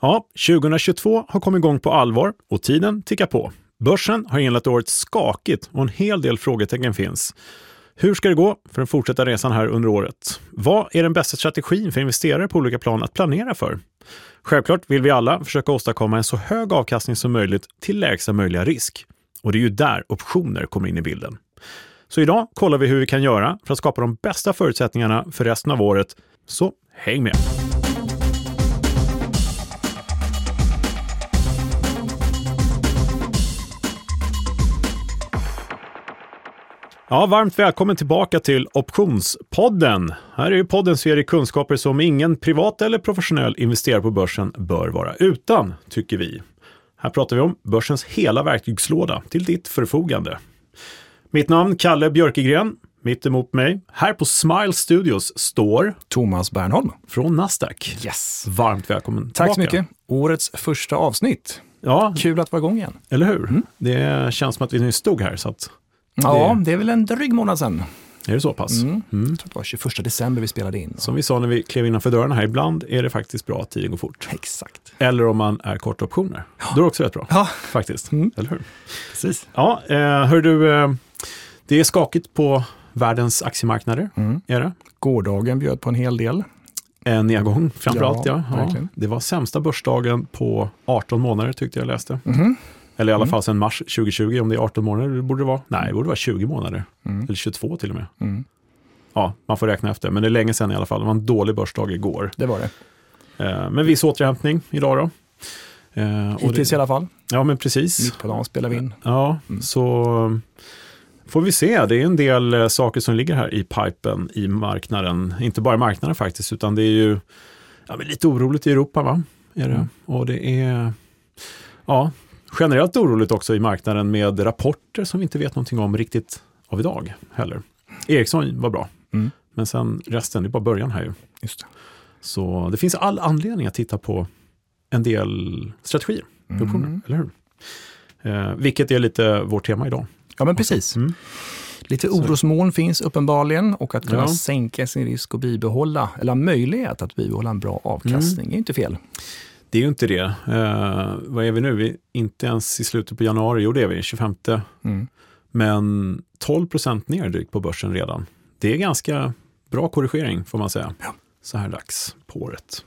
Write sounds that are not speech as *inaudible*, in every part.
Ja, 2022 har kommit igång på allvar och tiden tickar på. Börsen har inlett året skakigt och en hel del frågetecken finns. Hur ska det gå för den fortsatta resan här under året? Vad är den bästa strategin för investerare på olika plan att planera för? Självklart vill vi alla försöka åstadkomma en så hög avkastning som möjligt till lägsta möjliga risk. Och det är ju där optioner kommer in i bilden. Så idag kollar vi hur vi kan göra för att skapa de bästa förutsättningarna för resten av året. Så häng med! Ja, varmt välkommen tillbaka till Optionspodden. Här är ju podden serie kunskaper som ingen privat eller professionell investerare på börsen bör vara utan, tycker vi. Här pratar vi om börsens hela verktygslåda till ditt förfogande. Mitt namn Kalle Björkegren. Mitt emot mig, här på Smile Studios, står Thomas Bernholm från Nasdaq. Yes. Varmt välkommen Tack så tillbaka. mycket. Årets första avsnitt. Ja, Kul att vara igång igen. eller hur? Det känns som att vi nyss stod här, så att, Ja, det är väl en dryg månad sedan. är det så pass? Mm. Jag tror det var 21 december vi spelade in. Som vi sa när vi klev innanför dörrarna här, ibland är det faktiskt bra att tiden går fort. Exakt. Eller om man är kort optioner. Då är det också rätt bra, Ja, faktiskt. Mm. Eller hur? precis. Ja, eh, hör du, eh, det är skakigt på världens aktiemarknader, Mm. är det? Gårdagen bjöd på en hel del. En nedgång framförallt, ja. Ja, ja. verkligen. Det var sämsta börsdagen på 18 månader tyckte jag läste. Mhm. Eller i alla Mm. fall sedan mars 2020, om det är 18 månader, det borde det vara. Nej, det borde vara 20 månader. Mm. Eller 22 till och med. Mm. Ja, man får räkna efter, men det är länge sedan i alla fall. Det var en dålig börsdag igår. Det var det. Eh, men viss återhämtning idag då. Eh, Hittills i det, alla fall. ja, men precis. Mitt på dagen spelar vi in. Ja, Mm. så får vi se. Det är en del eh, saker som ligger här i pipen i marknaden. Inte bara marknaden faktiskt, utan det är ju ja, lite oroligt i Europa. va? Är det? Mm. Och det är ja, generellt oroligt också i marknaden med rapporter som vi inte vet någonting om riktigt av idag heller. Ericsson var bra, Mm. men sen resten, det är bara början här ju. Just det. Så det finns all anledning att titta på en del strategier, optioner, Mm. eller hur? Eh, vilket är lite vårt tema idag. Ja, men precis. Mm. Lite orosmoln finns uppenbarligen och att kunna Ja. sänka sin risk och bibehålla, eller ha möjlighet att bibehålla en bra avkastning är inte fel. Det är ju inte det. Eh, vad är vi nu? Vi är inte ens i slutet på januari, jo det är vi, 25. Mm. Men 12 procent ner drygt på börsen redan. Det är ganska bra korrigering får man säga. Ja. Så här dags på året.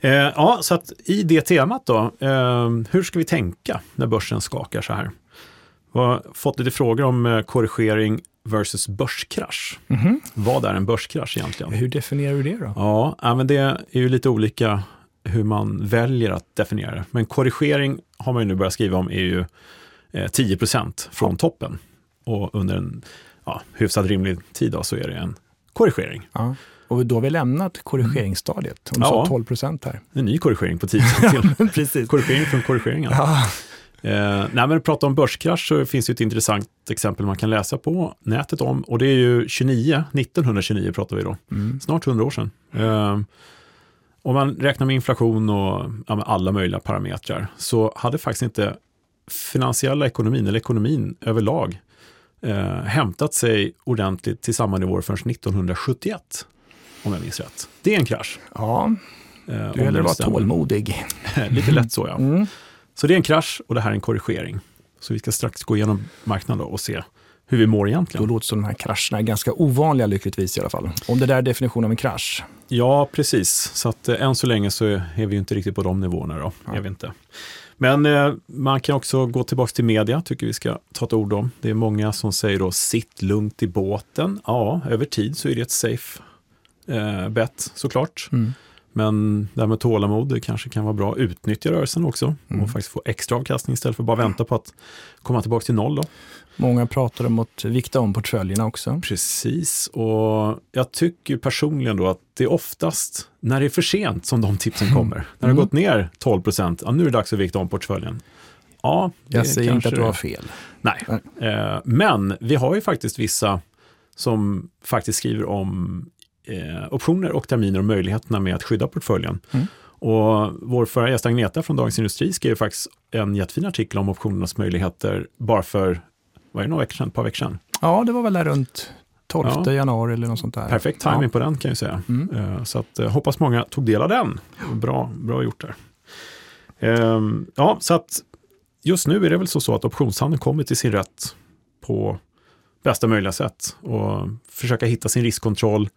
Eh, ja, så att i det temat då, eh, hur ska vi tänka när börsen skakar så här? Vi har fått lite frågor om eh, korrigering versus börskrasch. Mhm. Vad är en börskrasch egentligen? Hur definierar du det då? Ja, ja, men det är ju lite olika hur man väljer att definiera det. Men korrigering har man ju nu börjat skriva om är ju eh, 10% från toppen. Och under en ja, hyfsat rimlig tid då, så är det en korrigering. Ja. Och då har vi lämnat korrigeringsstadiet. Om du Ja. sa 12 procent här. En ny korrigering på 10 till. *laughs* Precis. korrigering från korrigeringen. Ja. Eh, nej, men prata om börskrasch så finns det ett intressant exempel man kan läsa på nätet om. Och det är ju 29, 1929 pratar vi då. Mm. snart 100 år sedan. Eh, om man räknar med inflation och ja, med alla möjliga parametrar så hade faktiskt inte finansiella ekonomin eller ekonomin överlag eh, hämtat sig ordentligt till samma nivåer förrän 1971. Om jag minns rätt. Det är en krasch. ja, Eh, du gäller att vara tålmodig. *laughs* Lite lätt så ja. Mm. Så det är en krasch och det här är en korrigering. Så vi ska strax gå igenom marknaden och se hur vi mår Då egentligen. låter det som de här krascherna är ganska ovanliga lyckligtvis i alla fall. Om det där är definitionen av en krasch. Ja, precis. Så att eh, än så länge så är vi inte riktigt på de nivåerna då. Ja. Är vi inte. Men eh, man kan också gå tillbaka till media, tycker vi ska ta ett ord om. Det är många som säger då sitt lugnt i båten. Ja, över tid så är det ett safe eh, bet såklart. Mm. Men det här med tålamod, det kanske kan vara bra. Utnyttja rörelsen också Mm. och faktiskt få extra avkastning istället för att bara vänta på att komma tillbaka till noll. Då. Många pratar om att vikta om portföljerna också. Precis, och jag tycker personligen då att det är oftast när det är för sent som de tipsen kommer. När det har Mm. gått ner 12 procent, ja, nu är det dags att vikta om portföljen. Ja, Jag säger inte att du har fel. Nej, eh, men vi har ju faktiskt vissa som faktiskt skriver om eh, optioner och terminer och möjligheterna med att skydda portföljen. Mm. Och vår förra gäst Agneta från Dagens Industri skrev faktiskt en jättefin artikel om optionernas möjligheter bara för, vad är det, några veckor sedan, ett par veckor sedan. Ja, det var väl där runt 12 Ja. januari eller något sånt där. Perfekt timing på den kan jag säga. Mm. Eh, Så att, eh, hoppas många tog del av den. Bra, bra gjort där. Ehm, ja, så att just nu är det väl så, så att optionshandeln kommer till sin rätt på bästa möjliga sätt och försöka hitta sin riskkontroll,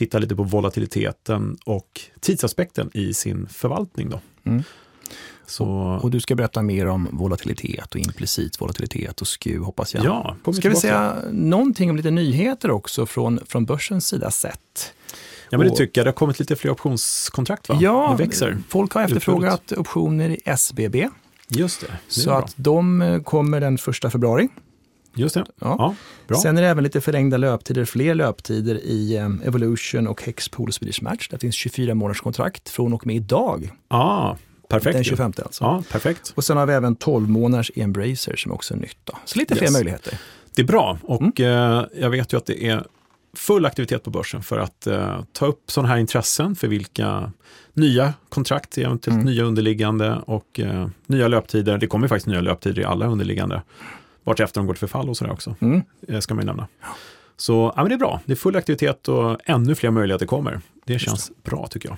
titta lite på volatiliteten och tidsaspekten i sin förvaltning. Då. Mm. Så, Och du ska berätta mer om volatilitet och implicit volatilitet och SKU hoppas jag. ja, kommer Ska vi säga någonting om lite nyheter också från, från börsens sida sett? Ja, men det tycker jag. Det har kommit lite fler optionskontrakt, va? Ja, det växer. folk har efterfrågat optioner i SBB. Just det. det Så bra. att de eh, kommer den 1 februari. Just det. Ja. Ja, bra. Sen är det även lite förlängda löptider, fler löptider i eh, Evolution och Hexpool och Swedish Match. Det finns 24 månaders kontrakt från och med idag, Ja, perfekt. den ju. 25 alltså. Ja, perfekt. Och sen har vi även 12 månaders Embracer som också är nytt. Då. Så lite fler Yes. möjligheter. Det är bra och Mm. eh, jag vet ju att det är full aktivitet på börsen för att eh, ta upp sådana här intressen för vilka nya kontrakt, eventuellt Mm. nya underliggande och eh, nya löptider. Det kommer faktiskt nya löptider i alla underliggande. Vart efter de går till förfall och sådär också, Mm. eh, ska man ju nämna. Så ja, men det är bra. Det är full aktivitet och ännu fler möjligheter kommer. Det känns bra tycker jag.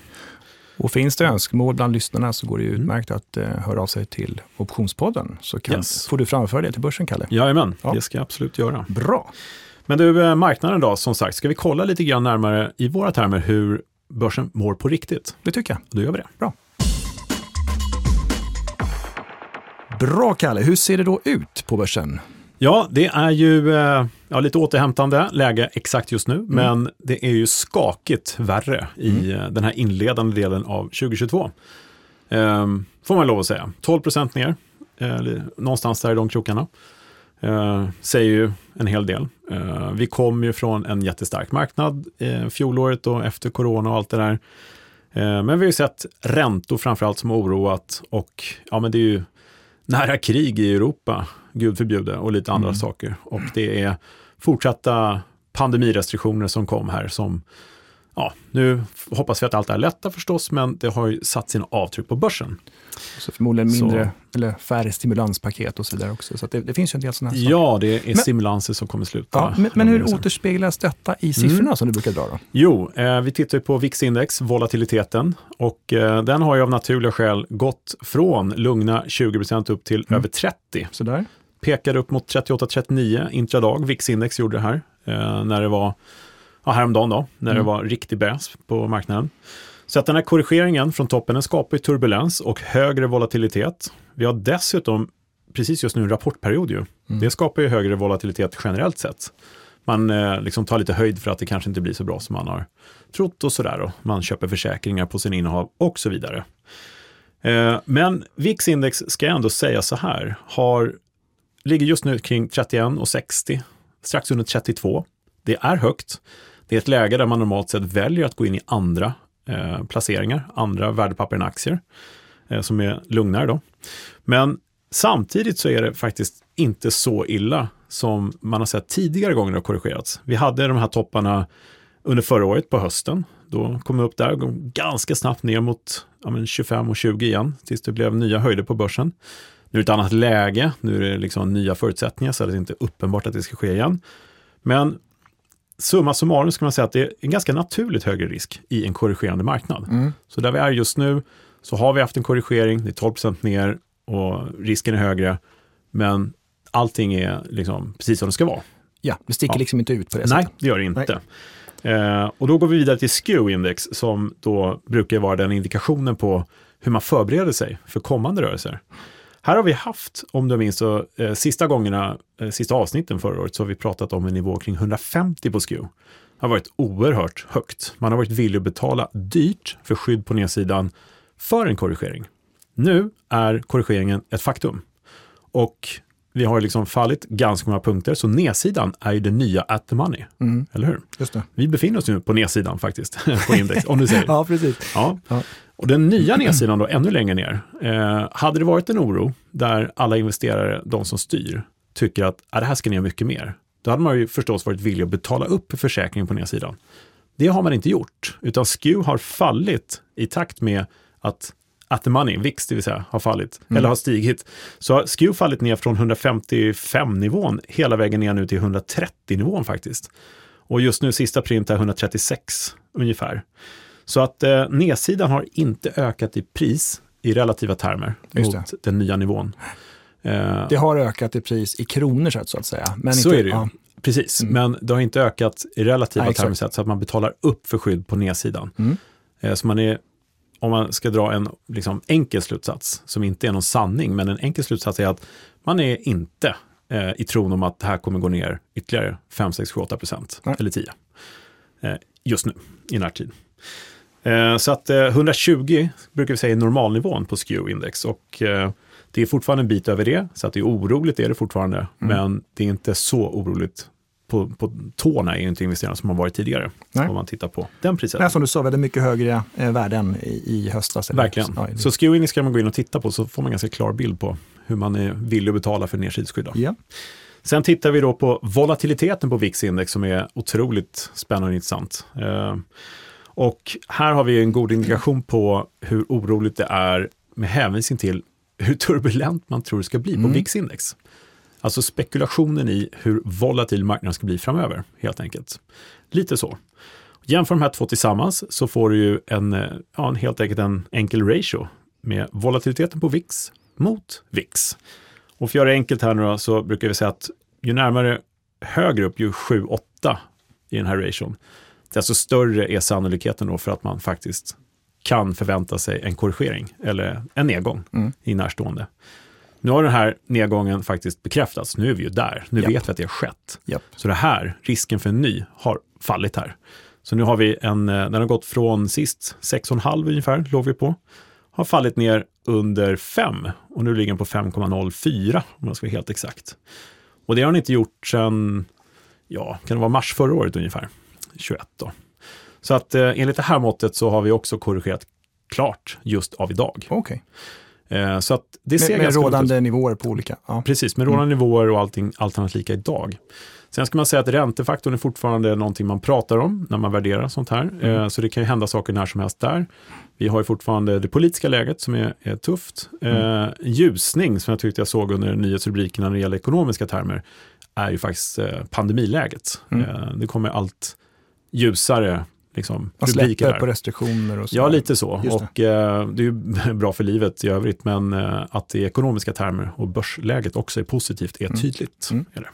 Och finns det önskemål bland lyssnarna så går det ju Mm. utmärkt att eh, höra av sig till Optionspodden. Så kan, Yes. får du framföra det till börsen, Kalle. Jajamän, Ja. det ska jag absolut göra. Bra. Men du, eh, marknaden då, som sagt, ska vi kolla lite grann närmare i våra termer hur börsen mår på riktigt? Det tycker jag. Då gör vi det. Bra, Kalle. Hur ser det då ut på börsen? Ja, det är ju eh, ja, lite återhämtande läge exakt just nu, men det är ju skakigt värre i eh, den här inledande delen av 2022. Ehm, får man lov att säga. 12 procent ner, eh, eller någonstans där i de krokarna. Eh, säger ju en hel del. Eh, vi kom ju från en jättestark marknad eh, fjolåret och efter corona och allt det där. Eh, men vi har ju sett räntor framförallt som har oroat och ja, men det är ju nära krig i Europa, gud förbjude, och lite andra Mm. saker. Och det är fortsatta pandemirestriktioner som kom här som, ja, nu hoppas vi att allt är lätta förstås, men det har ju satt sina avtryck på börsen. Så förmodligen Så- mindre eller färre stimulanspaket och så vidare också. Så det, det finns ju en del sådana här saker. Ja, det är Men- stimulanser som kommer sluta. Ja, men, men hur återspeglas detta i siffrorna Mm. som du brukar dra? Då? Jo, eh, vi tittar på VIX-index, volatiliteten, och eh, den har ju av naturliga skäl gått från lugna 20% upp till Mm. över 30. Sådär. pekade upp mot 38-39 intradag. VIX-index gjorde det här eh, när det var ja, häromdagen då, när Mm. det var riktig bäs på marknaden. Så att den här korrigeringen från toppen den skapar turbulens och högre volatilitet. Vi har dessutom precis just nu en rapportperiod ju. Mm. Det skapar ju högre volatilitet generellt sett. Man eh, liksom tar lite höjd för att det kanske inte blir så bra som man har trott och sådär. Och man köper försäkringar på sin innehav och så vidare. Eh, men VIX-index ska jag ändå säga så här, har, ligger just nu kring 31 och 60, strax under 32. Det är högt. Det är ett läge där man normalt sett väljer att gå in i andra eh, placeringar, andra värdepapper än aktier, eh, som är lugnare då. Men samtidigt så är det faktiskt inte så illa som man har sett tidigare gånger det har korrigerats. Vi hade de här topparna under förra året på hösten. Då kom vi upp där och gå ganska snabbt ner mot ja, men 25 och 20 igen, tills det blev nya höjder på börsen. Nu är det ett annat läge, nu är det liksom nya förutsättningar, så det är inte uppenbart att det ska ske igen. Men summa summarum ska man säga att det är en ganska naturligt högre risk i en korrigerande marknad. Mm. Så där vi är just nu så har vi haft en korrigering, det är 12% ner och risken är högre, men allting är liksom precis som det ska vara. Ja, det sticker Ja. liksom inte ut på det Nej, sättet. det gör det inte. Eh, och då går vi vidare till SKEW-index som då brukar vara den indikationen på hur man förbereder sig för kommande rörelser. Här har vi haft, om du minns, så, eh, sista gångerna, eh, sista avsnitten förra året, så har vi pratat om en nivå kring 150 på SKEW. Det har varit oerhört högt. Man har varit villig att betala dyrt för skydd på nedsidan för en korrigering. Nu är korrigeringen ett faktum. Och vi har liksom fallit ganska många punkter, så nedsidan är ju det nya at the money, Mm. eller hur? Just det. Vi befinner oss nu på nedsidan faktiskt, *laughs* på index, om du säger. *laughs* Ja, precis. Ja. Ja. Och den nya nedsidan då, ännu längre ner. Eh, hade det varit en oro där alla investerare, de som styr, tycker att ah, det här ska ner mycket mer, då hade man ju förstås varit villig att betala upp för försäkringen på nedsidan. Det har man inte gjort, utan SKEW har fallit i takt med att at the money, VIX det vill säga, har fallit, Mm. eller har stigit. Så har SKEW fallit ner från 155-nivån hela vägen ner nu till 130-nivån faktiskt. Och just nu sista print är 136 ungefär. Så att eh, nedsidan har inte ökat i pris i relativa termer Just mot den nya nivån. Eh, Det har ökat i pris i kronor sett så att säga. Men Så inte, är det ju. Ja, Precis, Mm. men det har inte ökat i relativa Nej, termer sett så att man betalar upp för skydd på nedsidan. Mm. Eh, Så man är, om man ska dra en liksom, enkel slutsats, som inte är någon sanning, men en enkel slutsats är att man är inte eh, i tron om att det här kommer gå ner ytterligare 5, 6, 7, 8 procent, Nej. eller 10, eh, just nu, i närtid. Eh, så att eh, 120 brukar vi säga är normalnivån på SKEW-index och eh, det är fortfarande en bit över det, så att det är oroligt är det fortfarande, Mm. men det är inte så oroligt på, på tårna är ju inte investerarna som har varit tidigare, Nej. om man tittar på den priset. Nej, som du sa, väldigt mycket högre eh, värden i, i höstas. Verkligen. Ja, Så SKEW ska man gå in och titta på så får man ganska klar bild på hur man är villig att betala för nedsidsskydd. ja. Sen tittar vi då på volatiliteten på VIX-index som är otroligt spännande och intressant. Eh, och här har vi en god indikation på hur oroligt det är med hänvisning till hur turbulent man tror det ska bli på Mm. VIX-index. Alltså spekulationen i hur volatil marknaden ska bli framöver, helt enkelt. Lite så. Jämför de här två tillsammans så får du ju en, eh, ja, en helt enkelt en enkel ratio med volatiliteten på VIX mot VIX. Och för att göra det enkelt här nu då, så brukar vi säga att ju närmare högre upp, ju 7-8 i den här ration, desto större är sannolikheten då för att man faktiskt kan förvänta sig en korrigering eller en nedgång Mm. i närstående. Nu har den här nedgången faktiskt bekräftats. Nu är vi ju där. Nu Japp. vet vi att det har skett. Japp. Så det här, risken för en ny, har fallit här. Så nu har vi en, eh, den har gått från sist 6,5 ungefär, låg vi på, har fallit ner under 5 och nu ligger den på 5,04 om man ska vara helt exakt. Och det har den inte gjort sedan, ja, kan det vara mars förra året ungefär, 21 då. Så att eh, enligt det här måttet så har vi också korrigerat klart just av idag. Okej. Eh, så att det ser Med, med lugnt ut. rådande nivåer på olika. Ja. Precis, med rådande nivåer och allting, allt annat lika idag. Sen ska man säga att räntefaktorn är fortfarande någonting man pratar om när man värderar sånt här. Eh, så det kan ju hända saker när som helst där. Vi har ju fortfarande det politiska läget som är, är tufft. Eh, ljusning, som jag tyckte jag såg under nyhetsrubrikerna när det gäller ekonomiska termer, är ju faktiskt pandemiläget. Mm. Det kommer allt ljusare liksom, Man rubriker släpper här. på restriktioner och så. Ja, lite så. Just det. Och eh, det är ju *laughs* bra för livet i övrigt, men eh, att det i ekonomiska termer och börsläget också är positivt är Mm. tydligt. Mm. Är det.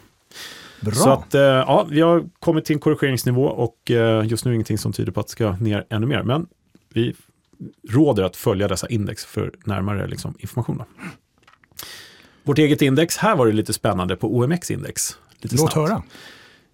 Bra. Så att, eh, ja, vi har kommit till en korrigeringsnivå och eh, just nu är ingenting som tyder på att det ska ner ännu mer. Men vi råder att följa dessa index för närmare liksom, information. Då. Vårt eget index, här var det lite spännande på OMX-index. Lite Låt snabbt. höra.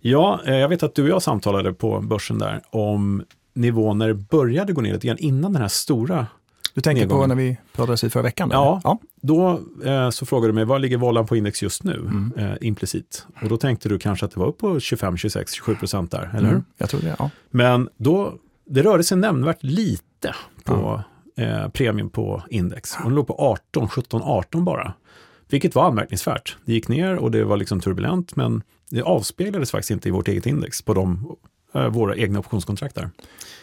Ja, eh, jag vet att du och jag samtalade på börsen där om nivån när det började gå ner lite grann innan den här stora. Du tänker på Nedgången. när vi pratades vid förra veckan? Ja. ja. Då eh, så frågade du mig, vad ligger vållan på index just nu? Mm. Eh, implicit. Och då tänkte du kanske att det var upp på 25, 26, 27 procent där, eller hur? Mm. Jag tror det, ja. Men då, det rörde sig nämnvärt lite på eh, premien på index. Och den låg på 18, 17, 18 bara. Vilket var anmärkningsvärt. Det gick ner och det var liksom turbulent, men det avspeglades faktiskt inte i vårt eget index på de, eh, våra egna optionskontrakt där.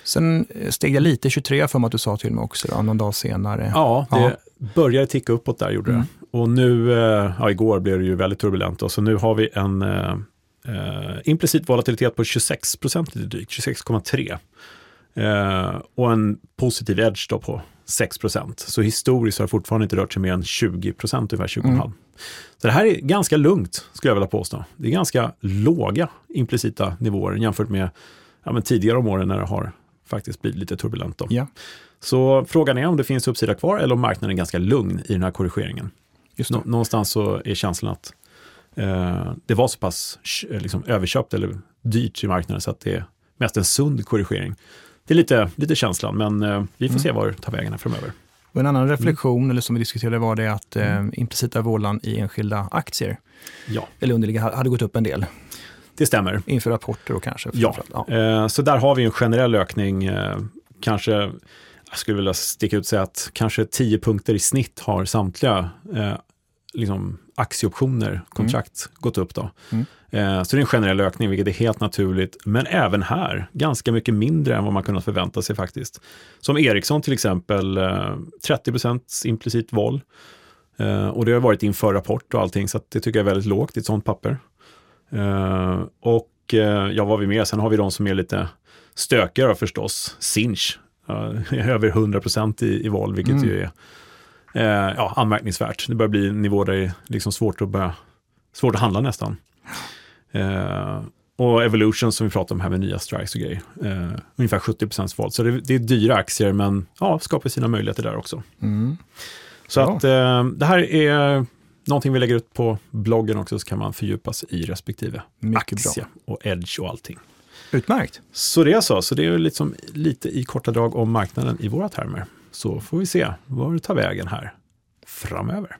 Sen eh, steg jag lite 23 för mig att du sa till mig också, då, någon dag senare. Ja, det Ja. började ticka uppåt där gjorde Mm. det. Och nu, eh, ja igår blev det ju väldigt turbulent och så nu har vi en eh, eh, implicit volatilitet på 26 procent lite drygt, 26,3. Eh, och en positiv edge då på 6 procent. Så historiskt har det fortfarande inte rört sig mer än 20 procent, ungefär 20,5. Mm. Så det här är ganska lugnt, skulle jag vilja påstå. Det är ganska låga implicita nivåer jämfört med ja, tidigare om åren när det har faktiskt blivit lite turbulent. Då. Ja, Så frågan är om det finns uppsida kvar eller om marknaden är ganska lugn i den här korrigeringen. just. Nå- någonstans så är känslan att eh, det var så pass eh, liksom, överköpt eller dyrt i marknaden så att det är mest en sund korrigering. Det är lite, lite känslan, men eh, vi får Mm. se var det tar vägen framöver. Och en annan reflektion, Mm. eller som vi diskuterade, var det att eh, implicita vålan i enskilda aktier, Ja, eller underliggande, hade gått upp en del det stämmer. inför rapporter och kanske. Ja. ja. Eh, så där har vi en generell ökning. Eh, kanske, jag skulle vilja sticka ut och säga att kanske 10 punkter i snitt har samtliga eh, liksom aktieoptioner, kontrakt, gått upp. Då. Mm. Eh, så det är en generell ökning, vilket är helt naturligt. Men även här, ganska mycket mindre än vad man kunnat förvänta sig faktiskt. Som Ericsson till exempel, eh, 30% implicit vol. Eh, och det har varit inför rapport och allting, så det tycker jag är väldigt lågt i ett sånt papper. Eh, och eh, ja, vad vi mer? Sen har vi de som är lite stökigare förstås. Sinch, eh, *laughs* över 100 i, i val, vilket Mm. ju är eh, ja, anmärkningsvärt. Det börjar bli en nivå där det är liksom svårt att börja, svårt att handla nästan. Eh, och Evolution som vi pratade om här med nya strikes och grejer. Eh, ungefär 70 volt. Så det, det, är dyra aktier men ja, skapar sina möjligheter där också. Mm. Så Ja. att eh, det här är någonting vi lägger ut på bloggen också så kan man fördjupas i respektive Mycket aktie och edge och allting. Utmärkt. Så det är så, så det är liksom lite i korta drag om marknaden i våra termer. Så får vi se var det tar vägen här framöver.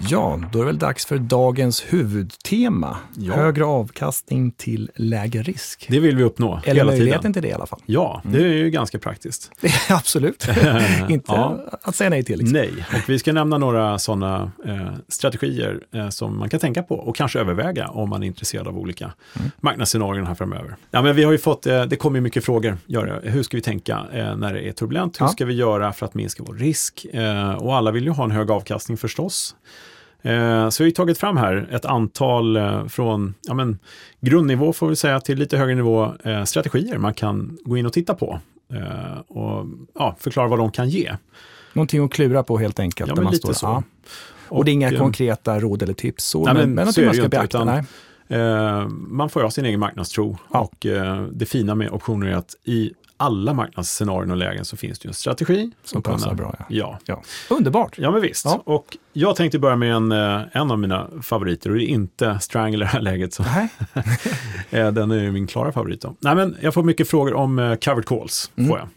Ja, då är det väl dags för dagens huvudtema. Ja. Högre avkastning till lägre risk. Det vill vi uppnå Eller hela möjligheten till det i alla fall. Ja, det är ju ganska praktiskt. *laughs* Absolut *laughs* inte Ja. att säga nej till. Liksom. Nej, och vi ska nämna några sådana eh, strategier eh, som man kan tänka på och kanske överväga om man är intresserad av olika Mm. marknadsscenarion här framöver. Ja, men vi har ju fått, eh, det kommer mycket frågor. Gör. Hur ska vi tänka eh, när det är turbulent? Hur Ja. ska vi göra för att minska vår risk? Eh, och alla vill ju ha en hög avkastning förstås. Eh, Så vi har tagit fram här ett antal eh, från ja, men, grundnivå får vi säga till lite högre nivå eh, strategier man kan gå in och titta på och ja, förklara vad de kan ge. Någonting att klura på helt enkelt. Ja, lite står. så. Ja. Och, det är inga konkreta råd eller tips, så, Nej, men, men någonting man ska inte, beakta. utan- man får ha sin egen marknadstro Ja. och det fina med optioner är att i alla marknadsscenarion och lägen så finns det ju en strategi. Som passar bra. Ja. Ja. Ja. Underbart. ja, men visst. Ja. Och jag tänkte börja med en, eh, en av mina favoriter och det är inte Strangle i det här läget. Så, Nej. *laughs* eh, den är ju min klara favorit. Då. Nej, men jag får mycket frågor om eh, covered calls. Mm. Får jag.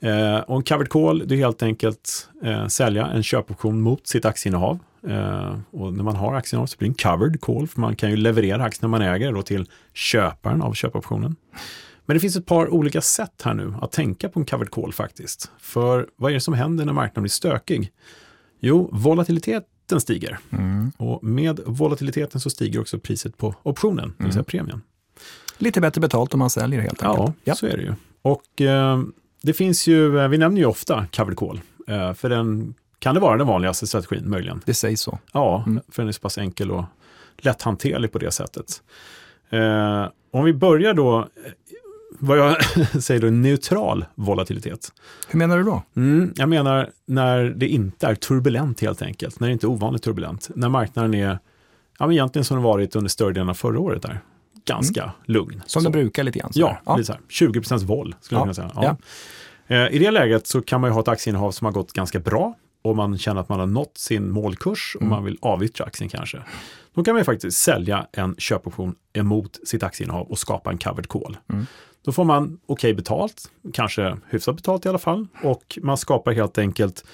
Eh, och en covered call, det är helt enkelt eh, sälja en köpoption mot sitt aktieinnehav. Eh, och när man har aktieinnehav så blir det en covered call, för man kan ju leverera aktien man äger då till köparen av köpoptionen. Men det finns ett par olika sätt här nu att tänka på en covered call faktiskt. För vad är det som händer när marknaden blir stökig? Jo, volatiliteten stiger. Mm. Och med volatiliteten så stiger också priset på optionen, det vill säga premien. Lite bättre betalt om man säljer helt Ja, enkelt. Ja. så är det ju. Och eh, det finns ju, eh, vi nämner ju ofta covered call, eh, för den kan det vara den vanligaste strategin möjligen. Det sägs så. Ja, Mm. för den är så pass enkel och lätthanterlig på det sättet. Eh, om vi börjar då, vad jag *laughs* säger då, neutral volatilitet. Hur menar du då? Mm, jag menar när det inte är turbulent helt enkelt, när det inte är ovanligt turbulent. När marknaden är, ja men egentligen som den varit under större delen av förra året där. Ganska lugn. Mm. Som Så. det brukar lite grann. Ja, ja. lite så här, 20 vol skulle Ja, jag kunna säga. Ja. Eh, I det läget så kan man ju ha ett aktieinnehav som har gått ganska bra och man känner att man har nått sin målkurs och Mm. man vill avyttra aktien kanske. Då kan man ju faktiskt sälja en köpoption emot sitt aktieinnehav och skapa en covered call. Mm. Då får man okej betalt, kanske hyfsat betalt i alla fall, och man skapar helt enkelt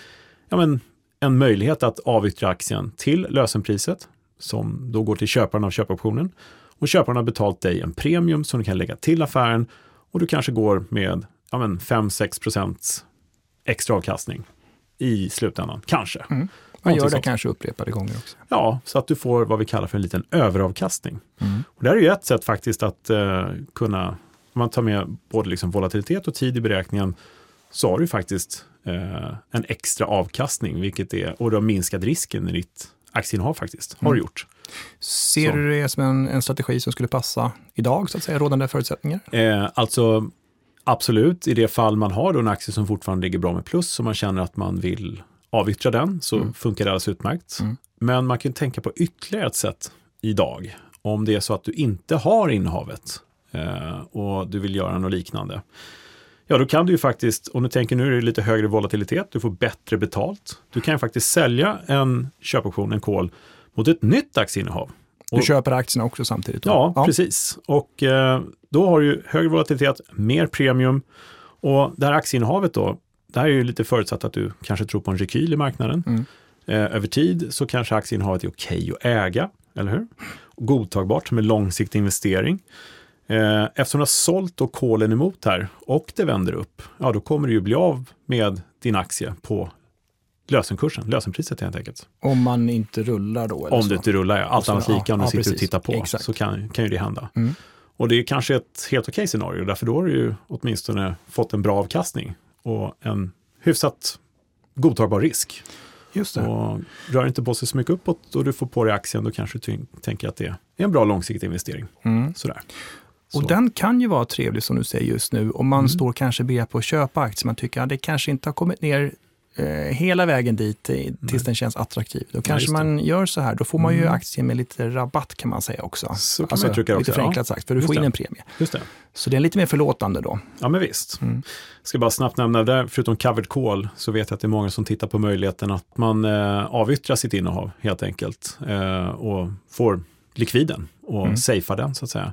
ja, men, en möjlighet att avyttra aktien till lösenpriset som då går till köparen av köpoptionen. Och köparen har betalt dig en premium som du kan lägga till affären och du kanske går med ja, men 5-6 procents extra avkastning i slutändan, kanske. Man gör det sånt. kanske upprepade gånger också. Ja, så att du får vad vi kallar för en liten överavkastning. Mm. Och det här är ju ett sätt faktiskt att eh, kunna, om man tar med både liksom volatilitet och tid i beräkningen, så har du faktiskt eh, en extra avkastning, vilket är, och du har minskat risken i ditt aktieinnehav faktiskt, har du Mm. gjort. Ser Så. du det som en, en strategi som skulle passa idag, så att säga, rådande förutsättningar? Eh, alltså absolut, i det fall man har då en aktie som fortfarande ligger bra med plus och man känner att man vill avyttra den så Mm. funkar det alldeles utmärkt. Mm. Men man kan tänka på ytterligare ett sätt idag. Om det är så att du inte har innehavet eh, och du vill göra något liknande. Ja, då kan du ju faktiskt, om du tänker nu är det lite högre volatilitet, du får bättre betalt. Du kan ju faktiskt sälja en köpoption, en call, mot ett nytt aktieinnehav. Du Och- köper aktierna också samtidigt? då? Ja, precis. Och eh, då har du högre volatilitet, mer premium och det här aktieinnehavet då, det här är ju lite förutsatt att du kanske tror på en rekyl i marknaden. Mm. Eh, över tid så kanske aktieinnehavet är okej att äga, eller hur? Godtagbart som en långsiktig investering. Eh, eftersom du har sålt och kolen emot här och det vänder upp, ja då kommer du ju bli av med din aktie på lösenkursen, lösenpriset helt enkelt. Om man inte rullar då? Om så. du inte rullar, ja. allt annat lika om du ja, sitter och tittar på, Exakt. så kan, kan ju det hända. Mm. Och det är kanske ett helt okej scenario, därför då har du ju åtminstone fått en bra avkastning och en hyfsat godtagbar risk. Just det. Och rör inte på sig så mycket uppåt och du får på dig aktien, då kanske du tänker att det är en bra långsiktig investering. Mm. Sådär. Och Så. den kan ju vara trevlig som du säger just nu. Om man Mm. står kanske ber på att köpa aktier, man tycker att det kanske inte har kommit ner eh, hela vägen dit eh, tills den känns attraktiv. Då kanske det. man gör så här, då får man ju Mm. aktier med lite rabatt kan man säga också. Alltså, Så kan man uttrycka det lite också, ja. förenklat sagt, för du Just får in det. en premie. Just det. Så det är lite mer förlåtande då. Ja, men visst. Mm. Ska bara snabbt nämna där, förutom covered call, så vet jag att det är många som tittar på möjligheten att man eh, avyttrar sitt innehav helt enkelt eh, och får likviden och Mm. safear den så att säga.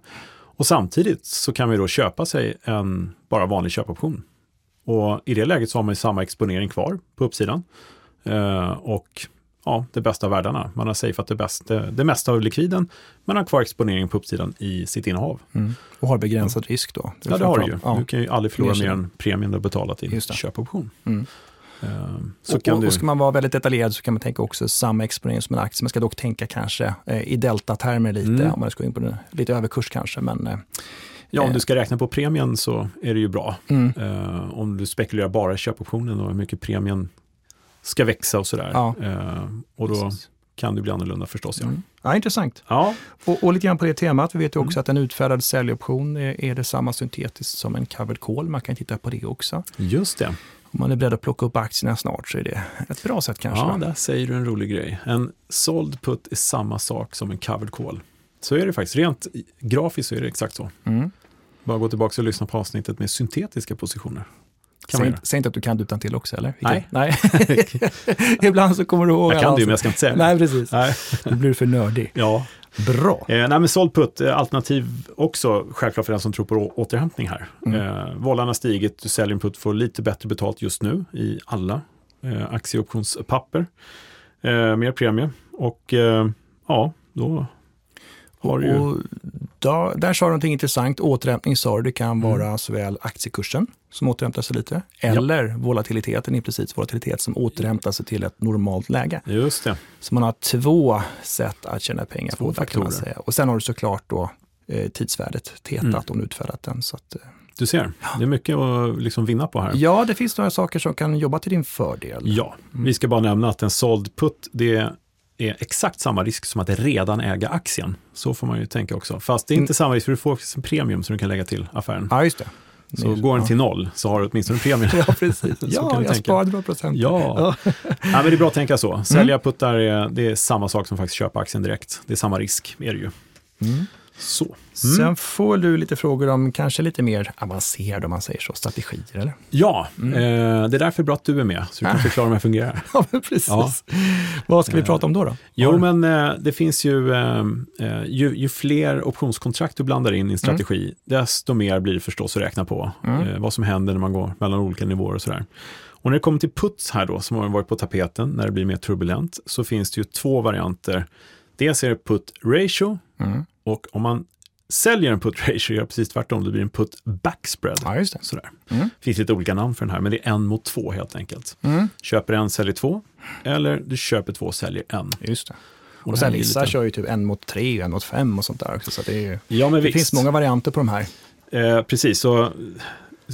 Och samtidigt så kan vi då köpa sig en bara vanlig köpoption. Och i det läget så har man ju samma exponering kvar på uppsidan. Eh, och ja, det bästa av världarna. Man har safeat det, bästa, det mesta av likviden, men har kvar exponeringen på uppsidan i sitt innehav. Mm. Och har begränsad risk då. Ja, det har du ju. Ja. Du kan ju aldrig förlora Mer än premien du har betalat i det. köpoption. Mm. Ehm, Så och, och, och ska man vara väldigt detaljerad så kan man tänka också samma exponering som en aktie. Man ska dock tänka kanske eh, i deltatermer lite, Mm. om man ska gå in på den, lite överkurs kanske. Men, eh, Ja, om eh, du ska räkna på premien så är det ju bra. mm, Ehm, om du spekulerar bara i köpoptionen och hur mycket premien ska växa och sådär. Ja. Ehm, och då precis. kan det bli annorlunda förstås. Ja, Mm. Ja, intressant. ja Och, och lite grann på det temat, vi vet ju också Mm. att en utfärdad säljoption är, är det samma syntetiskt som en covered call. Man kan titta på det också. just det. Om man är beredd att plocka upp aktierna snart så är det ett bra sätt kanske. Ja, där säger du en rolig grej. En såld put är samma sak som en covered call. Så är det faktiskt. Rent grafiskt så är det exakt så. Mm. Bara gå tillbaka och lyssna på avsnittet med syntetiska positioner. Säg, inte- säg inte att du kan det utan till också, eller? Nej. Nej. *laughs* Ibland så kommer du ihåg Jag kan det ju, men jag ska inte säga det. Nej, precis. Nej. Då blir du för nördig. Ja, Bra. Eh, nej, men såld put, eh, alternativ också självklart för den som tror på återhämtning här. Mm. Eh, Vållan har stigit, du säljer en put, får lite bättre betalt just nu i alla eh, aktieoptionspapper. Eh, mer premie och eh, ja, då har du ju... Då, där sa du någonting intressant. Återhämtning sa du, det kan Mm. vara såväl aktiekursen som återhämtar sig lite, eller volatiliteten, implicit volatilitet som återhämtar sig till ett normalt läge. Just det, Så man har två sätt att tjäna pengar Två på. där, Kan man faktorer. säga. Och sen har du såklart då eh, tidsvärdet, tetat, Mm. om du utfärdat den. Så att, eh, du ser. Det är mycket att liksom vinna på här. ja, det finns några saker som kan jobba till din fördel. Ja, Mm. vi ska bara nämna att en såld put, det är exakt samma risk som att redan äga aktien. Så får man ju tänka också. Fast det är inte samma risk, för du får en premium som du kan lägga till affären. Ja, just det. Så går den till noll så har du åtminstone premien. *laughs* Ja, precis. *laughs* Så ja, jag tänka. sparade några procent. *laughs* Ja. ja, men det är bra att tänka så. Sälja puttar, är, det är samma sak som faktiskt köpa aktien direkt. Det är samma risk, är det ju. Mm. Så. Sen får du lite frågor om kanske lite mer avancerade, om man säger så, strategier, eller? Ja, Mm. eh, det är därför bra att du är med, så du kan förklara hur det fungerar. *laughs* Ja, men precis. Ja. Vad ska vi prata om då? då? Jo, Har- men eh, det finns ju, eh, eh, ju, ju fler optionskontrakt du blandar in i en strategi, desto mer blir det förstås att räkna på. Mm. Eh, vad som händer när man går mellan olika nivåer och sådär. Och när det kommer till puts här då, som har varit på tapeten när det blir mer turbulent, så finns det ju två varianter. Dels är det put ratio, Mm. Och om man säljer en put ratio, gör precis tvärtom, det blir en put backspread. Ja, just det. Sådär. Mm. Det finns lite olika namn för den här, men det är en mot två helt enkelt. Mm. Köper en, säljer två. Eller du köper två, säljer en. Just det. Och Och sen vissa lite- kör ju typ en mot tre en mot fem och sånt där också. Så det, ju, Ja, men det visst. finns många varianter på de här. Eh, precis, så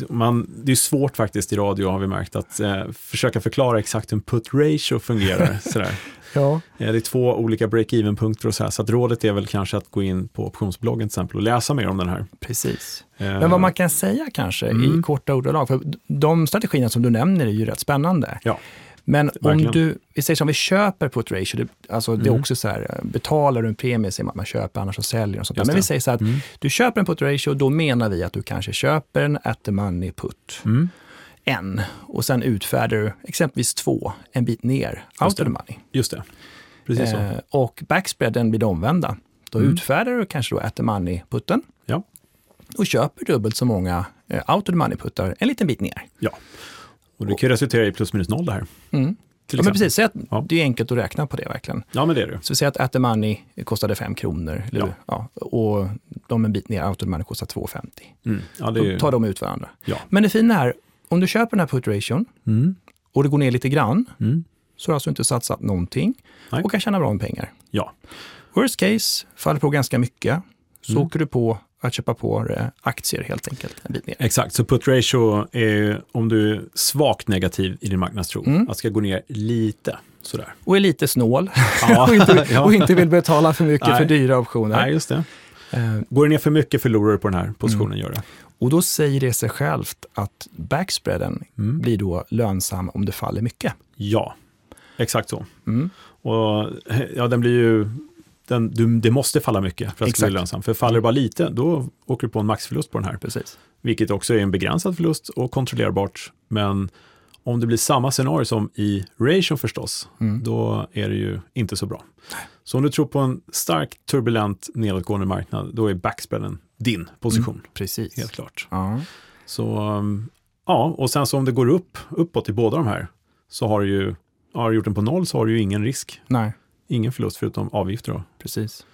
man, det är svårt faktiskt i radio har vi märkt att eh, försöka förklara exakt hur en put ratio fungerar. *laughs* sådär. Ja. Eh, det är två olika break-even-punkter och så här, så att rådet är väl kanske att gå in på optionsbloggen till exempel och läsa mer om den här. Precis. Eh, Men vad man kan säga kanske Mm. i korta ordalag, för de strategierna som du nämner är ju rätt spännande. Ja, Men verkligen. om du, vi säger som vi köper put ratio, det, alltså det är Mm. också så här, eh, betalar du en premie säger man att man köper, annars så säljer och sånt Men vi säger så här att Mm. du köper en put ratio, då menar vi att du kanske köper en at the money put, Mm. En, och sen utfärdar du exempelvis två, en bit ner, out of the money. Just det, precis så. Eh, och backspreaden blir det omvända. Då Mm. utfärdar du kanske då at the money-putten Ja. och köper dubbelt så många eh, out of the money-puttar en liten bit ner. Ja. Och det kan ju resultera i plus minus noll det här. Mm. Ja, men precis, att Ja. det är enkelt att räkna på det verkligen. Ja, men det är det. Så vi säger att at the money kostade 5 kronor eller, Ja. ja. och de en bit ner, out of the money kostar 2,50. Mm. Ja, är Då tar de ut varandra. Ja. Men det fina är, om du köper den här put ration Mm. och det går ner lite grann, Mm. så har du alltså inte satsat någonting Nej. och kan tjäna bra med pengar. Ja. Worst case, faller på ganska mycket, så Mm. åker du på att köpa på eh, aktier helt enkelt en bit ner. Exakt, så put ratio är om du är svagt negativ i din marknadstro, Mm. att ska gå ner lite sådär. Och är lite snål Ja, *laughs* och, inte, *laughs* och inte vill betala för mycket Nej. för dyra optioner. Nej, just det. Eh, Går det ner för mycket förlorar du på den här positionen, Mm. gör det. och då säger det sig självt att backspreaden Mm. blir då lönsam om det faller mycket. Ja, exakt så. Mm. Och ja, den blir ju, den, du, det måste falla mycket för att det ska bli Exakt. lönsamt. För faller det bara lite, då åker du på en maxförlust på den här. Precis. Vilket också är en begränsad förlust och kontrollerbart. Men om det blir samma scenario som i ration förstås, Mm. då är det ju inte så bra. Så om du tror på en starkt turbulent nedåtgående marknad, då är backspreaden din position. Precis. Helt klart. Ja. Så um, ja, och sen så om det går upp, uppåt i båda de här, så har du ju, har du gjort den på noll så har du ju ingen risk. Nej, Ingen förlust förutom avgifter då. precis.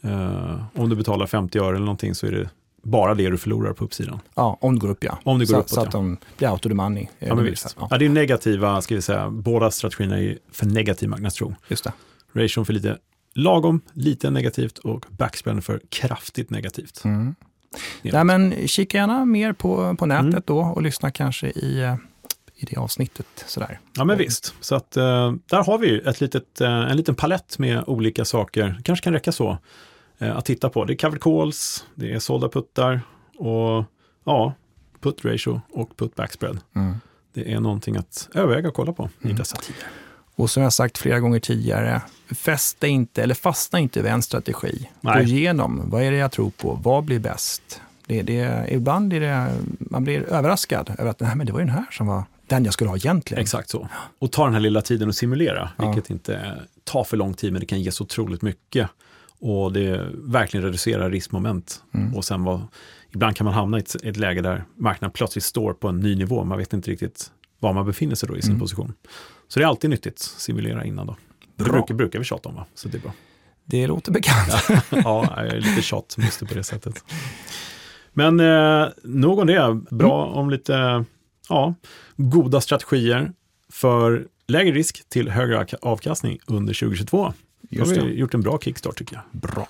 Eh, om du betalar 50 öre eller någonting så är det bara det du förlorar på uppsidan. Ja, om det går upp ja. Om det går så, uppåt, så att ja. de blir the money. Ja, men visst. Ja, Ja, det är negativa, ska vi säga, båda strategierna är för negativ marknadstro. just det. Ration för lite lagom, lite negativt och backspreaden för kraftigt negativt. Mm. Nej, men kika gärna mer på, på nätet Mm. då och lyssna kanske i, eh, i det avsnittet. Sådär. Ja, men visst. Så att eh, där har vi ett litet, eh, en liten palett med olika saker. kanske kan räcka så eh, att titta på. Det är covered calls, det är sålda puttar och ja, put ratio och put backspread. Mm. Det är någonting att överväga och kolla på i Mm. dessa tider. Och som jag sagt flera gånger tidigare, fästa inte eller fastna inte vid en strategi. Nej. Gå igenom, vad är det jag tror på? Vad blir bäst? Det, det, ibland blir det, man blir överraskad över att Nej, men det var ju den här som var den jag skulle ha egentligen. Exakt så. Och ta den här lilla tiden och simulera, Ja. vilket inte tar för lång tid, men det kan ge så otroligt mycket. Och det verkligen reducerar riskmoment. Mm. Och sen var, ibland kan man hamna i ett, ett läge där marknaden plötsligt står på en ny nivå. Man vet inte riktigt var man befinner sig då i sin Mm. position. Så det är alltid nyttigt, simulera innan då. Det Bra. brukar, brukar vi tjata om, va? så det är bra. Det låter bekant. ja, jag är lite tjatmuster på det sättet. Men eh, nog om det. Bra Mm. om lite ja, goda strategier för lägre risk till högre avkastning under 2022. Just har det. vi gjort en bra kickstart tycker jag. Bra.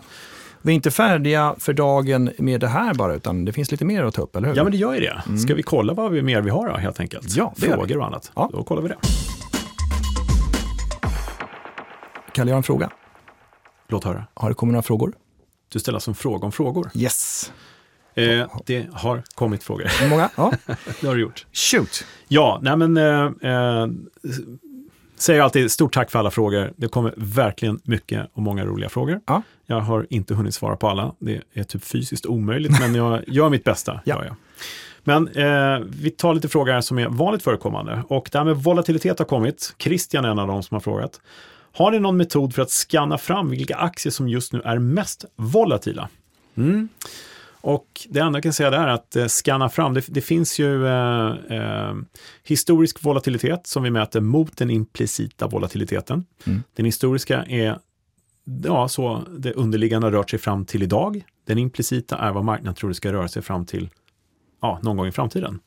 Vi är inte färdiga för dagen med det här bara, utan det finns lite mer att ta upp, eller hur? Ja, men det gör ju det. Ska vi kolla vad vi mer vi har då, helt enkelt? Mm. Ja, det. Frågor och annat. Ja. Då kollar vi det. Kalle, jag har en fråga. Låt höra. Har det kommit några frågor? Du ställer alltså en fråga om frågor. Yes. Eh, det har kommit frågor. Hur många? Ja. *laughs* det har du gjort. Shoot. Ja, nej men eh, eh, säger alltid stort tack för alla frågor. Det kommer verkligen mycket och många roliga frågor. Ja. Jag har inte hunnit svara på alla. Det är typ fysiskt omöjligt, men jag *laughs* gör mitt bästa. Ja. Gör jag. Men eh, vi tar lite frågor som är vanligt förekommande. Och det här med volatilitet har kommit. Christian är en av dem som har frågat. Har ni någon metod för att scanna fram vilka aktier som just nu är mest volatila? Mm. Och det enda jag kan säga där är att eh, scanna fram, det, det finns ju eh, eh, historisk volatilitet som vi mäter mot den implicita volatiliteten. Mm. Den historiska är ja, så det underliggande har rört sig fram till idag. Den implicita är vad marknaden tror det ska röra sig fram till ja, någon gång i framtiden.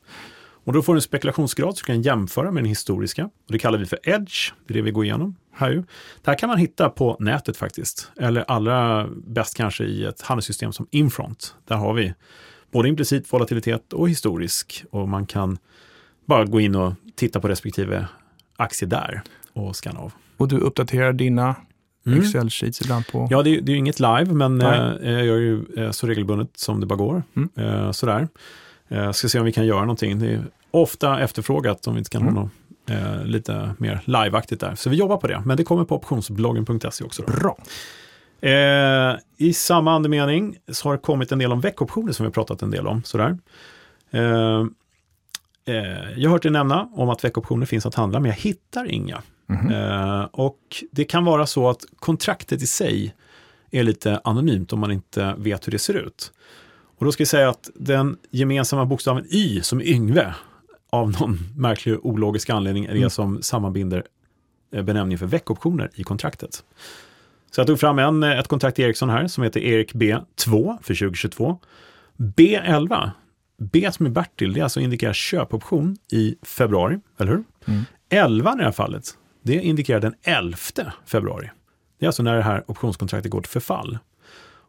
Och då får du en spekulationsgrad som du kan jämföra med den historiska. Och det kallar vi för edge, det är det vi går igenom här ju. Det här kan man hitta på nätet faktiskt. Eller allra bäst kanske i ett handelssystem som Infront. Där har vi både implicit volatilitet och historisk. Och man kan bara gå in och titta på respektive aktie där och scanna av. Och du uppdaterar dina Mm. Excel-sheets ibland på... Ja, det, är- det är ju inget live, men Nej. eh, jag gör ju eh, så regelbundet som det bara går. Mm. Eh, sådär. Eh, ska se om vi kan göra någonting. Det är ofta efterfrågat om vi inte kan Mm. ha något eh, lite mer liveaktigt där. Så vi jobbar på det, men det kommer på optionsbloggen.se också. Då. Bra. Eh, I samma andemening så har det kommit en del om veckoptioner som vi har pratat en del om. Sådär. Eh, eh, jag har hört dig nämna om att veckoptioner finns att handla, men jag hittar inga. Mhm. Eh, och det kan vara så att kontraktet i sig är lite anonymt om man inte vet hur det ser ut. Och då ska jag säga att den gemensamma bokstaven Y som är Yngve, av någon märklig ologisk anledning, är det Mm. som sammanbinder eh, benämningen för veckoptioner i kontraktet. Så jag tog fram en, eh, ett kontrakt i Ericsson här som heter Erik B2 för 2022. B11, B som är Bertil, det alltså indikerar köpoption i februari, eller hur? Mm. 11 i det här fallet, det indikerar den 11 februari. Det är alltså när det här optionskontraktet går till förfall.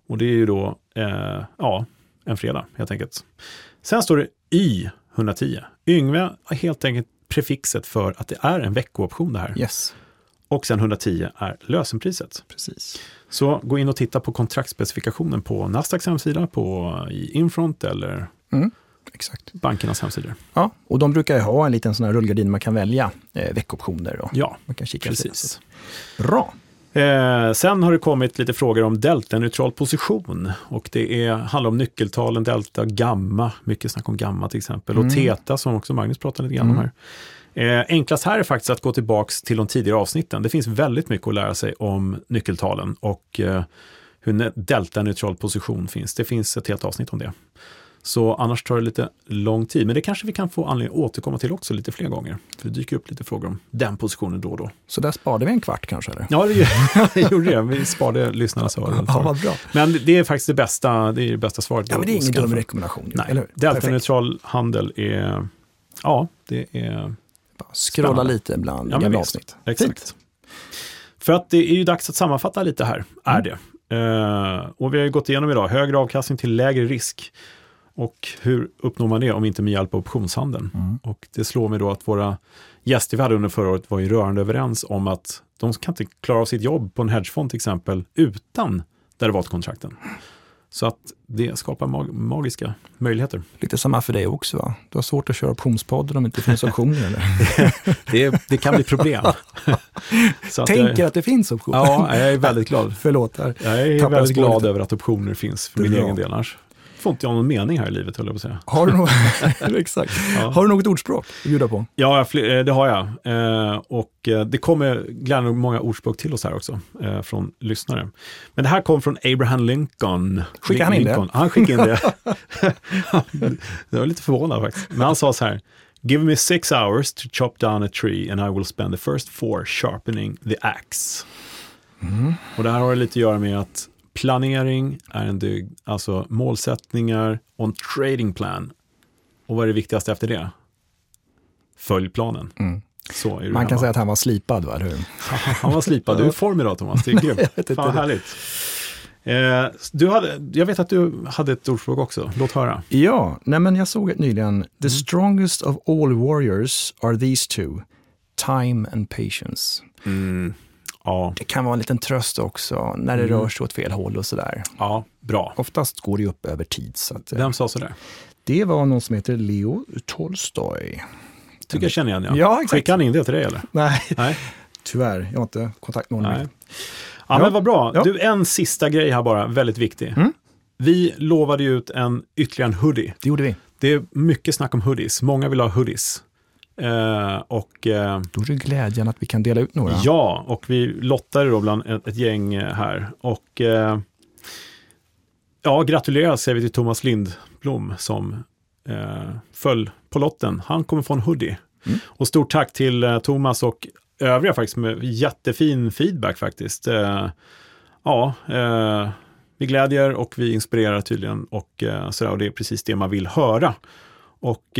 Och det är ju då, eh, ja, en fredag helt enkelt. Sen står det Y110. Yngve har helt enkelt prefixet för att det är en veckooption det här. Yes. och sen 110 är lösenpriset. Precis. Så gå in och titta på kontraktspecifikationen på Nasdaqs hemsida, på i Infront eller Mm. Exakt. bankernas hemsidor. Ja, och de brukar ju ha en liten sån här rullgardin man kan välja eh, veckoptioner och Ja, man kan kika lite. precis. Bra. Eh, sen har det kommit lite frågor om delta-neutral position och det är, handlar om nyckeltalen delta, gamma, mycket snack om gamma till exempel, och Mm. teta som också Magnus pratade lite grann om här. Eh, enklast här är faktiskt att gå tillbaks till de tidigare avsnitten. Det finns väldigt mycket att lära sig om nyckeltalen och eh, hur ne- delta-neutral position finns. Det finns ett helt avsnitt om det. Så annars tar det lite lång tid, men det kanske vi kan få anledning att återkomma till också lite fler gånger. För det dyker upp lite frågor om den positionen då och då. Så där sparade vi en kvart kanske? Eller? Ja, det *laughs* gjorde det. Vi sparade lyssnarnas *laughs* öron. Ja, vad bra. Men det är faktiskt det bästa, det är det bästa svaret. Ja, men det är ingen dum rekommendation. Nej, eller hur? Delta-neutral handel är, ja, det är Bara Scrolla Spännande. lite bland Ja, gamla avsnitt. Exakt. För att det är ju dags att sammanfatta lite här, är det. Eh, och vi har ju gått igenom idag, högre avkastning till lägre risk. Och hur uppnår man det om inte med hjälp av optionshandeln? Mm. Och det slår mig då att våra gäster vi hade under förra året var ju rörande överens om att de kan inte klara av sitt jobb på en hedgefond till exempel utan derivatkontrakten. Så att det skapar mag- magiska möjligheter. Lite samma för dig också va? Du har svårt att köra optionspodden om det inte finns optioner eller? *laughs* Det, det kan bli problem. *laughs* Att Tänker jag, att det finns optioner. Ja, jag är väldigt glad. *laughs* Förlåt här. Jag är Tappar väldigt glad över att optioner finns för min egen del. Annars får inte jag någon mening här i livet, höll jag på att säga. Har du, något, *laughs* *laughs* exakt. Ja. har du något ordspråk att bjuda på? Ja, eh, det har jag. Eh, Och eh, det kommer glädjande nog många ordspråk till oss här också, från lyssnare. Men det här kom från Abraham Lincoln. Skickade han in det? Lincoln. Han skickade in det. *laughs* det var lite förvånad faktiskt. Men han sa så här, Give me six hours to chop down a tree and I will spend the first four sharpening the axe. Mm. Och det här har lite att göra med att planering är en dygd, alltså målsättningar och en trading plan. Och vad är det viktigaste efter det? Följ planen. Mm. Så Man kan hemma. säga att han var slipad, va? hur? *laughs* Han var slipad. Du är i form idag Thomas, det är *laughs* grymt. Fan härligt. Eh, du hade, jag vet att du hade ett ordspråk också, låt höra. Ja, nej men jag såg ett nyligen. The strongest of all warriors are these two. Time and patience. Ja, Det kan vara en liten tröst också när det rör sig åt fel håll och sådär. ja, bra. Oftast går det upp över tid. Så att, eh, Vem sa sådär? det var någon som heter Leo Tolstoj. Tycker jag känner igen ja. Ja, exakt. Skickade han in det till dig eller? Nej, Nej. tyvärr. Jag har inte kontakt med honom. Ja, Ja. men vad bra. Ja. Du, en sista grej här bara, väldigt viktig. Mm. Vi lovade ju ut en ytterligare en hoodie. Det gjorde vi. Det är mycket snack om hoodies. Många vill ha hoodies. Eh, och eh, Då är det glädjen att vi kan dela ut några. Ja, och vi lottade då bland ett, ett gäng eh, här. Och eh, ja, gratulerar säger vi till Thomas Lindblom som eh, föll på lotten. Han kommer få en hoodie. Mm. Och stort tack till eh, Thomas och övriga faktiskt med jättefin feedback faktiskt. Ja, vi glädjer och vi inspirerar tydligen och, sådär, och det är precis det man vill höra. Och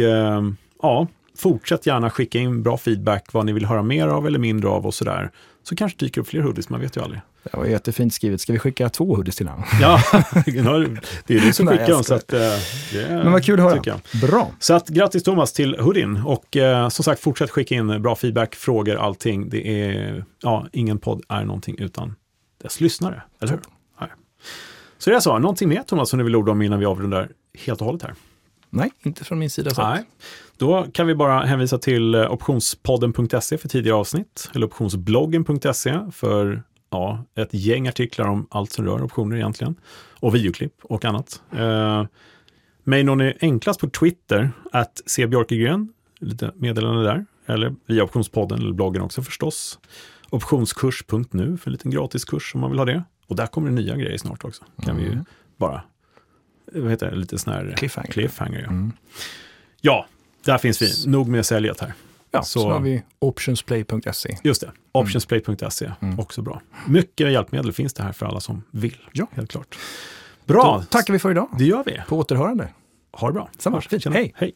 ja, fortsätt gärna skicka in bra feedback, vad ni vill höra mer av eller mindre av och sådär. Så kanske dyker upp fler hoodies, man vet ju aldrig. Det var jättefint skrivet. Ska vi skicka två hoodies till honom? *laughs* Ja, det är du som skickar dem. Så att, det, Men vad kul att höra. Bra. Så att, grattis Thomas till hoodien och eh, som sagt fortsätt skicka in bra feedback, frågor, allting. Det är, ja, ingen podd är någonting utan dess lyssnare, eller hur? Nej. Så det är så, någonting mer Thomas som du vill orda om innan vi avrundar helt och hållet här? Nej, inte från min sida. Nej. Då kan vi bara hänvisa till eh, optionspodden.se för tidigare avsnitt, eller optionsbloggen.se för ja, ett gäng artiklar om allt som rör optioner egentligen, och videoklipp och annat. Eh, mig når ni enklast på Twitter, att cbjörkegren, lite meddelande där, eller via optionspodden eller bloggen också förstås. Optionskurs.nu för en liten gratiskurs om man vill ha det. Och där kommer det nya grejer snart också. Kan vi Mm. bara, vad heter det, lite sån här Cliffhanger. cliffhanger ja. Mm. Ja, där finns vi. Nog med säljet här. Ja, Så- så, har vi optionsplay.se. Just det, optionsplay.se, Mm. också bra. Mycket hjälpmedel finns det här för alla som vill, Ja. helt klart. Bra, Då tackar vi för idag. det gör vi. På återhörande. Ha det bra. Samma. Hej. Hej.